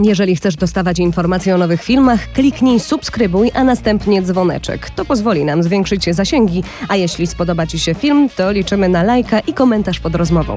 Jeżeli chcesz dostawać informacje o nowych filmach, kliknij subskrybuj, a następnie dzwoneczek. To pozwoli nam zwiększyć zasięgi, a jeśli spodoba Ci się film, to liczymy na lajka i komentarz pod rozmową.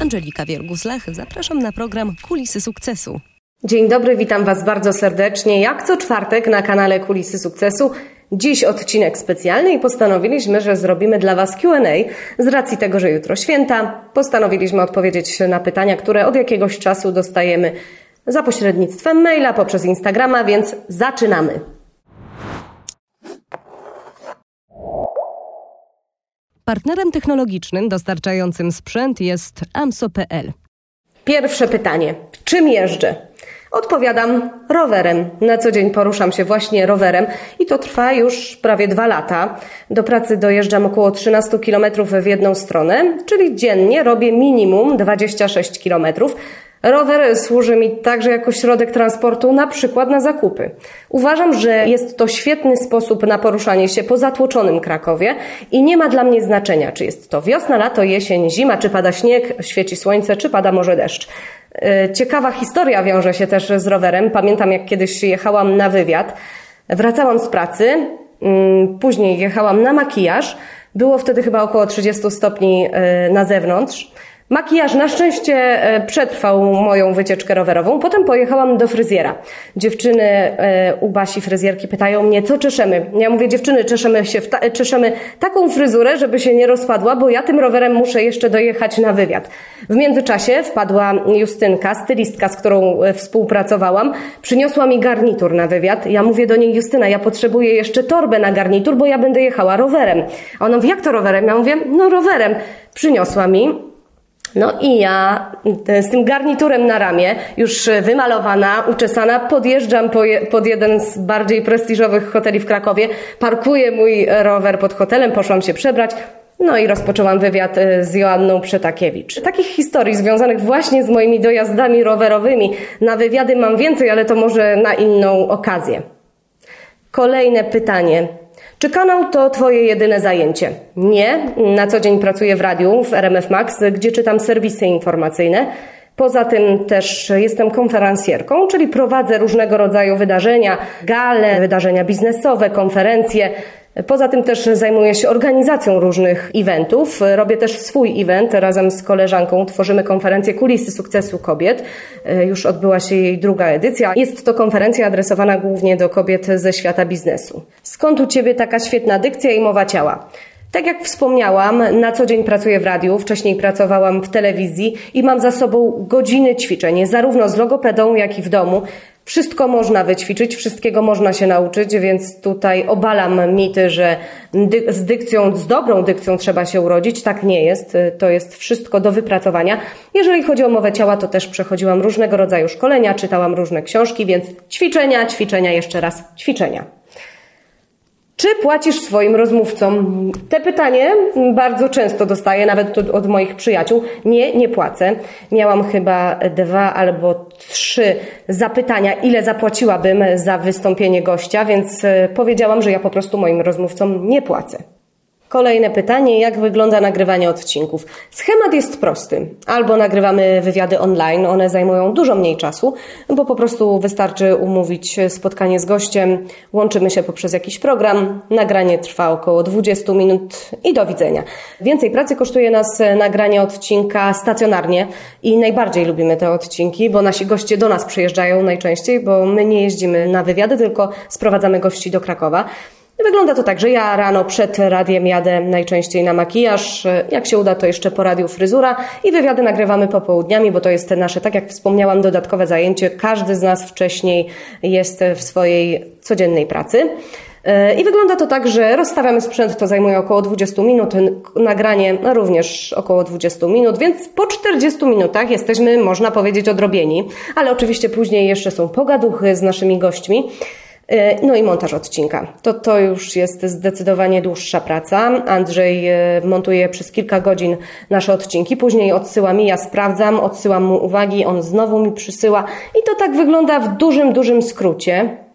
Angelika Wiergus-Lach, zapraszam na program Kulisy Sukcesu. Dzień dobry, witam Was bardzo serdecznie. Jak co czwartek na kanale Kulisy Sukcesu. Dziś odcinek specjalny i postanowiliśmy, że zrobimy dla Was QA. Z racji tego, że jutro święta, postanowiliśmy odpowiedzieć na pytania, które od jakiegoś czasu dostajemy za pośrednictwem maila, poprzez Instagrama, więc zaczynamy. Partnerem technologicznym dostarczającym sprzęt jest AMSO.pl. Pierwsze pytanie. Czym jeżdżę? Odpowiadam rowerem. Na co dzień poruszam się właśnie rowerem i to trwa już prawie dwa lata. Do pracy dojeżdżam około 13 km w jedną stronę, czyli dziennie robię minimum 26 km. Rower służy mi także jako środek transportu, na przykład na zakupy. Uważam, że jest to świetny sposób na poruszanie się po zatłoczonym Krakowie i nie ma dla mnie znaczenia, czy jest to wiosna, lato, jesień, zima, czy pada śnieg, świeci słońce, czy pada może deszcz. E, ciekawa historia wiąże się też z rowerem. Pamiętam, jak kiedyś jechałam na wywiad. Wracałam z pracy, mm, później jechałam na makijaż. Było wtedy chyba około 30 stopni e, na zewnątrz. Makijaż na szczęście e, przetrwał moją wycieczkę rowerową. Potem pojechałam do fryzjera. Dziewczyny e, u Basi fryzjerki pytają mnie, co czeszemy. Ja mówię, dziewczyny, czeszemy się, ta czeszemy taką fryzurę, żeby się nie rozpadła, bo ja tym rowerem muszę jeszcze dojechać na wywiad. W międzyczasie wpadła Justynka, stylistka, z którą e, współpracowałam. Przyniosła mi garnitur na wywiad. Ja mówię do niej, Justyna, ja potrzebuję jeszcze torbę na garnitur, bo ja będę jechała rowerem. A ona mówi, jak to rowerem? Ja mówię, no rowerem. Przyniosła mi, no i ja z tym garniturem na ramię, już wymalowana, uczesana, podjeżdżam pod jeden z bardziej prestiżowych hoteli w Krakowie, parkuję mój rower pod hotelem, poszłam się przebrać, no i rozpoczęłam wywiad e, z Joanną Przetakiewicz. Takich historii związanych właśnie z moimi dojazdami rowerowymi na wywiady mam więcej, ale to może na inną okazję. Kolejne pytanie. Czy kanał to Twoje jedyne zajęcie? Nie. Na co dzień pracuję w radiu, w RMF Max, gdzie czytam serwisy informacyjne. Poza tym też jestem konferencjerką, czyli prowadzę różnego rodzaju wydarzenia, gale, wydarzenia biznesowe, konferencje. Poza tym też zajmuję się organizacją różnych eventów. Robię też swój event razem z koleżanką. Tworzymy konferencję Kulisy Sukcesu Kobiet. Już odbyła się jej druga edycja. Jest to konferencja adresowana głównie do kobiet ze świata biznesu. Skąd u Ciebie taka świetna dykcja i mowa ciała? Tak jak wspomniałam, na co dzień pracuję w radiu, wcześniej pracowałam w telewizji i mam za sobą godziny ćwiczeń, zarówno z logopedą, jak i w domu. Wszystko można wyćwiczyć, wszystkiego można się nauczyć, więc tutaj obalam mity, że z dykcją, z dobrą dykcją trzeba się urodzić. Tak nie jest. To jest wszystko do wypracowania. Jeżeli chodzi o mowę ciała, to też przechodziłam różnego rodzaju szkolenia, czytałam różne książki, więc ćwiczenia, ćwiczenia, jeszcze raz ćwiczenia. Czy płacisz swoim rozmówcom? Te pytanie bardzo często dostaję, nawet od moich przyjaciół. Nie, nie płacę. Miałam chyba dwa albo trzy zapytania, ile zapłaciłabym za wystąpienie gościa, więc e, powiedziałam, że ja po prostu moim rozmówcom nie płacę. Kolejne pytanie, jak wygląda nagrywanie odcinków? Schemat jest prosty. Albo nagrywamy wywiady online, one zajmują dużo mniej czasu, bo po prostu wystarczy umówić spotkanie z gościem, łączymy się poprzez jakiś program, nagranie trwa około 20 minut i do widzenia. Więcej pracy kosztuje nas nagranie odcinka stacjonarnie i najbardziej lubimy te odcinki, bo nasi goście do nas przyjeżdżają najczęściej, bo my nie jeździmy na wywiady, tylko sprowadzamy gości do Krakowa. Wygląda to tak, że ja rano przed radiem jadę najczęściej na makijaż, jak się uda to jeszcze po radiu fryzura i wywiady nagrywamy popołudniami, bo to jest nasze, tak jak wspomniałam, dodatkowe zajęcie. Każdy z nas wcześniej jest w swojej codziennej pracy. I wygląda to tak, że rozstawiamy sprzęt, to zajmuje około 20 minut, nagranie również około 20 minut, więc po 40 minutach jesteśmy, można powiedzieć, odrobieni, ale oczywiście później jeszcze są pogaduchy z naszymi gośćmi. E, no i montaż odcinka. To, to już jest zdecydowanie dłuższa praca. Andrzej e, montuje przez kilka godzin nasze odcinki, później odsyła mi, ja sprawdzam, odsyłam mu uwagi, on znowu mi przysyła i to tak wygląda w dużym, dużym skrócie.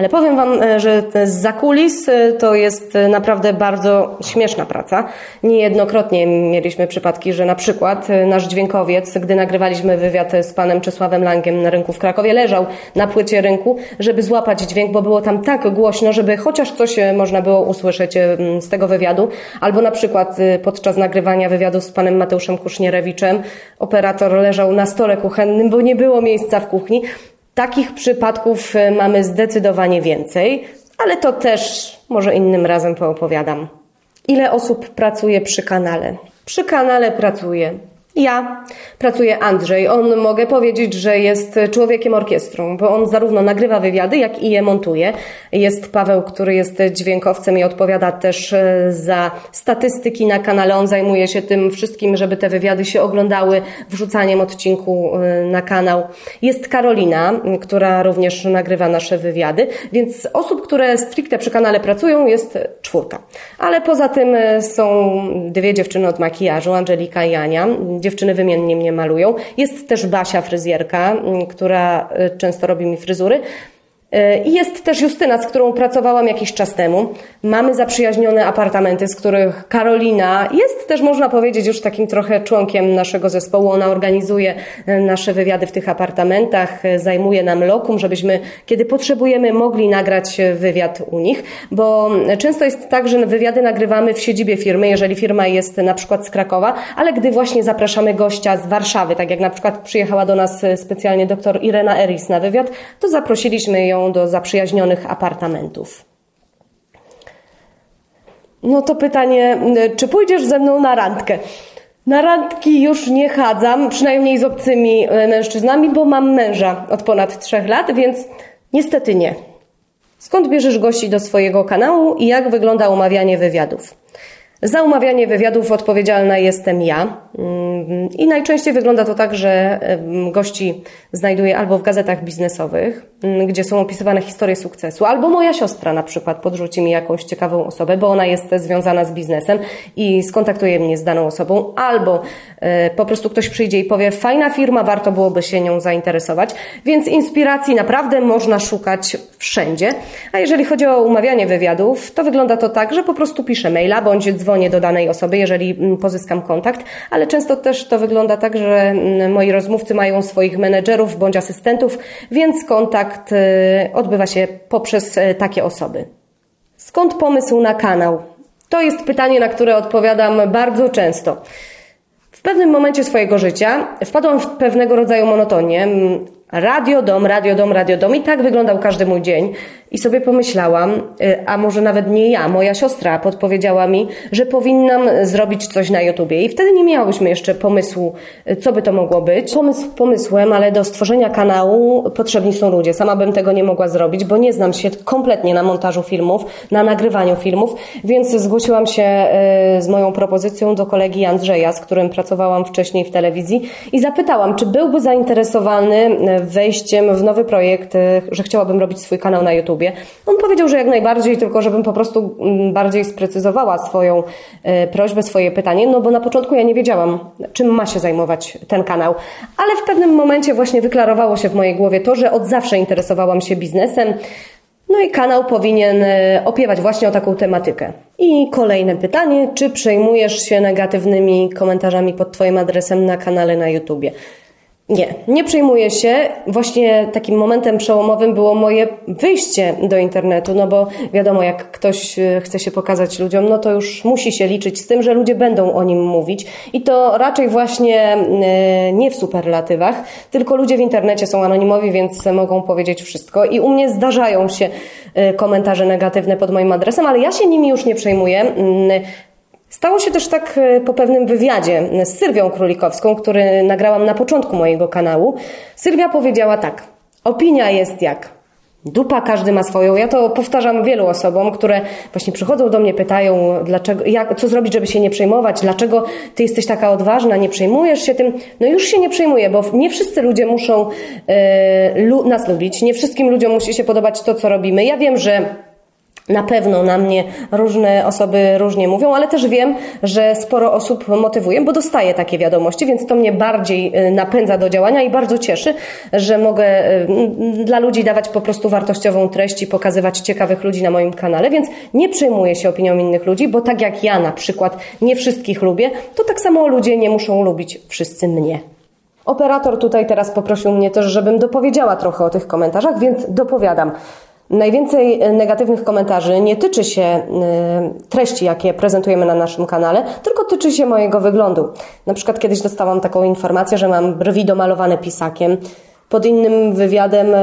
Ale powiem Wam, e, że z zakulis e, to jest e, naprawdę bardzo śmieszna praca. Niejednokrotnie mieliśmy przypadki, że na przykład nasz dźwiękowiec, gdy nagrywaliśmy wywiad z panem Czesławem Langiem na rynku w Krakowie, leżał na płycie rynku, żeby złapać dźwięk, bo było tam tak głośno, żeby chociaż coś można było usłyszeć z tego wywiadu. Albo na przykład podczas nagrywania wywiadu z panem Mateuszem Kusznierewiczem operator leżał na stole kuchennym, bo nie było miejsca w kuchni. Takich przypadków e, mamy zdecydowanie więcej, ale to też może innym razem poopowiadam. Ile osób pracuje przy kanale? Przy kanale pracuje ja pracuję Andrzej. On mogę powiedzieć, że jest człowiekiem orkiestrą, bo on zarówno nagrywa wywiady, jak i je montuje. Jest Paweł, który jest dźwiękowcem i odpowiada też e, za statystyki na kanale. On zajmuje się tym wszystkim, żeby te wywiady się oglądały, wrzucaniem odcinku e, na kanał. Jest Karolina, która również nagrywa nasze wywiady, więc osób, które stricte przy kanale pracują, jest czwórka. Ale poza tym e, są dwie dziewczyny od makijażu, Angelika i Ania dziewczyny wymiennie mnie malują. Jest też Basia, fryzjerka, mm, która y, często robi mi fryzury. E, I jest też Justyna, z którą pracowałam jakiś czas temu. Mamy zaprzyjaźnione apartamenty, z których Karolina jest też, można powiedzieć, już takim trochę członkiem naszego zespołu. Ona organizuje e, nasze wywiady w tych apartamentach, e, zajmuje nam lokum, żebyśmy, kiedy potrzebujemy, mogli nagrać wywiad u nich, bo często jest tak, że wywiady nagrywamy w siedzibie firmy, jeżeli firma jest na przykład z Krakowa, ale gdy właśnie zapraszamy gościa z Warszawy, tak jak na przykład przyjechała do nas specjalnie doktor Irena Eris na wywiad, to zaprosiliśmy ją do zaprzyjaźnionych apartamentów. No to pytanie, czy pójdziesz ze mną na randkę? Na randki już nie chadzam, przynajmniej z obcymi e, mężczyznami, bo mam męża od ponad trzech lat, więc niestety nie. Skąd bierzesz gości do swojego kanału i jak wygląda umawianie wywiadów? Za umawianie wywiadów odpowiedzialna jestem ja. Mm, I najczęściej wygląda to tak, że gości znajduję albo w gazetach biznesowych, gdzie są opisywane historie sukcesu, albo moja siostra na przykład podrzuci mi jakąś ciekawą osobę, bo ona jest związana z biznesem i skontaktuje mnie z daną osobą, albo e, po prostu ktoś przyjdzie i powie, fajna firma, warto byłoby się nią zainteresować. Więc inspiracji naprawdę można szukać wszędzie. A jeżeli chodzi o umawianie wywiadów, to wygląda to tak, że po prostu piszę maila bądź dzwonię do danej osoby, jeżeli mm, pozyskam kontakt, ale często też to wygląda tak, że mm, moi rozmówcy mają swoich menedżerów bądź asystentów, więc kontakt y, odbywa się poprzez y, takie osoby. Skąd pomysł na kanał? To jest pytanie, na które odpowiadam bardzo często. W pewnym momencie swojego życia wpadłam w pewnego rodzaju monotonię. Radio, dom, radio, dom, radio, dom. I tak wyglądał każdy mój dzień. I sobie pomyślałam, y, a może nawet nie ja, moja siostra podpowiedziała mi, że powinnam zrobić coś na YouTubie. I wtedy nie miałyśmy jeszcze pomysłu, y, co by to mogło być. Pomysł pomysłem, ale do stworzenia kanału potrzebni są ludzie. Sama bym tego nie mogła zrobić, bo nie znam się kompletnie na montażu filmów, na nagrywaniu filmów, więc zgłosiłam się y, z moją propozycją do kolegi Andrzeja, z którym pracowałam wcześniej w telewizji i zapytałam, czy byłby zainteresowany wejściem w nowy projekt, że chciałabym robić swój kanał na YouTube. On powiedział, że jak najbardziej, tylko żebym po prostu mm, bardziej sprecyzowała swoją e, prośbę, swoje pytanie, no bo na początku ja nie wiedziałam, czym ma się zajmować ten kanał. Ale w pewnym momencie właśnie wyklarowało się w mojej głowie to, że od zawsze interesowałam się biznesem. No i kanał powinien e, opiewać właśnie o taką tematykę. I kolejne pytanie, czy przejmujesz się negatywnymi komentarzami pod Twoim adresem na kanale na YouTubie? Nie, nie przejmuję się. Właśnie takim momentem przełomowym było moje wyjście do internetu, no bo wiadomo, jak ktoś e, chce się pokazać ludziom, no to już musi się liczyć z tym, że ludzie będą o nim mówić. I to raczej właśnie e, nie w superlatywach, tylko ludzie w internecie są anonimowi, więc mogą powiedzieć wszystko. I u mnie zdarzają się e, komentarze negatywne pod moim adresem, ale ja się nimi już nie przejmuję. Stało się też tak e, po pewnym wywiadzie z Sylwią Królikowską, który nagrałam na początku mojego kanału. Sylwia powiedziała tak: Opinia jest jak dupa, każdy ma swoją. Ja to powtarzam wielu osobom, które właśnie przychodzą do mnie, pytają, dlaczego, jak, co zrobić, żeby się nie przejmować, dlaczego ty jesteś taka odważna, nie przejmujesz się tym. No już się nie przejmuję, bo nie wszyscy ludzie muszą lu nas lubić, nie wszystkim ludziom musi się podobać to, co robimy. Ja wiem, że Na pewno na mnie różne osoby różnie mówią, ale też wiem, że sporo osób motywuję, bo dostaję takie wiadomości, więc to mnie bardziej y, napędza do działania i bardzo cieszy, że mogę y, dla ludzi dawać po prostu wartościową treść i pokazywać ciekawych ludzi na moim kanale, więc nie przejmuję się opinią innych ludzi, bo tak jak ja na przykład nie wszystkich lubię, to tak samo ludzie nie muszą lubić wszyscy mnie. Operator tutaj teraz poprosił mnie też, żebym dopowiedziała trochę o tych komentarzach, więc dopowiadam. Najwięcej e, negatywnych komentarzy nie tyczy się e, treści, jakie prezentujemy na naszym kanale, tylko tyczy się mojego wyglądu. Na przykład kiedyś dostałam taką informację, że mam brwi domalowane pisakiem. Pod innym wywiadem e,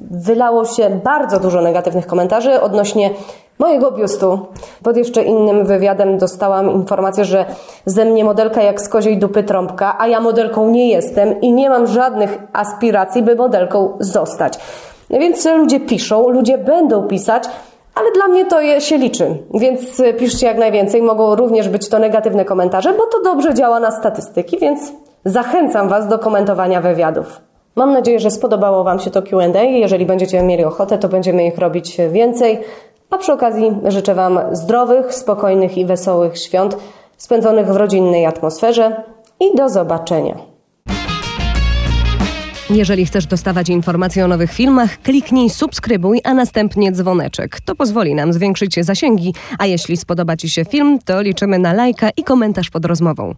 wylało się bardzo dużo negatywnych komentarzy odnośnie mojego biustu. Pod jeszcze innym wywiadem dostałam informację, że ze mnie modelka jak z koziej dupy trąbka, a ja modelką nie jestem i nie mam żadnych aspiracji, by modelką zostać. No więc ludzie piszą, ludzie będą pisać, ale dla mnie to się liczy, więc piszcie jak najwięcej. Mogą również być to negatywne komentarze, bo to dobrze działa na statystyki, więc zachęcam Was do komentowania wywiadów. Mam nadzieję, że spodobało Wam się to QA. Jeżeli będziecie mieli ochotę, to będziemy ich robić więcej. A przy okazji życzę Wam zdrowych, spokojnych i wesołych świąt spędzonych w rodzinnej atmosferze i do zobaczenia. Jeżeli chcesz dostawać informacje o nowych filmach, kliknij subskrybuj, a następnie dzwoneczek. To pozwoli nam zwiększyć zasięgi, a jeśli spodoba Ci się film, to liczymy na lajka i komentarz pod rozmową.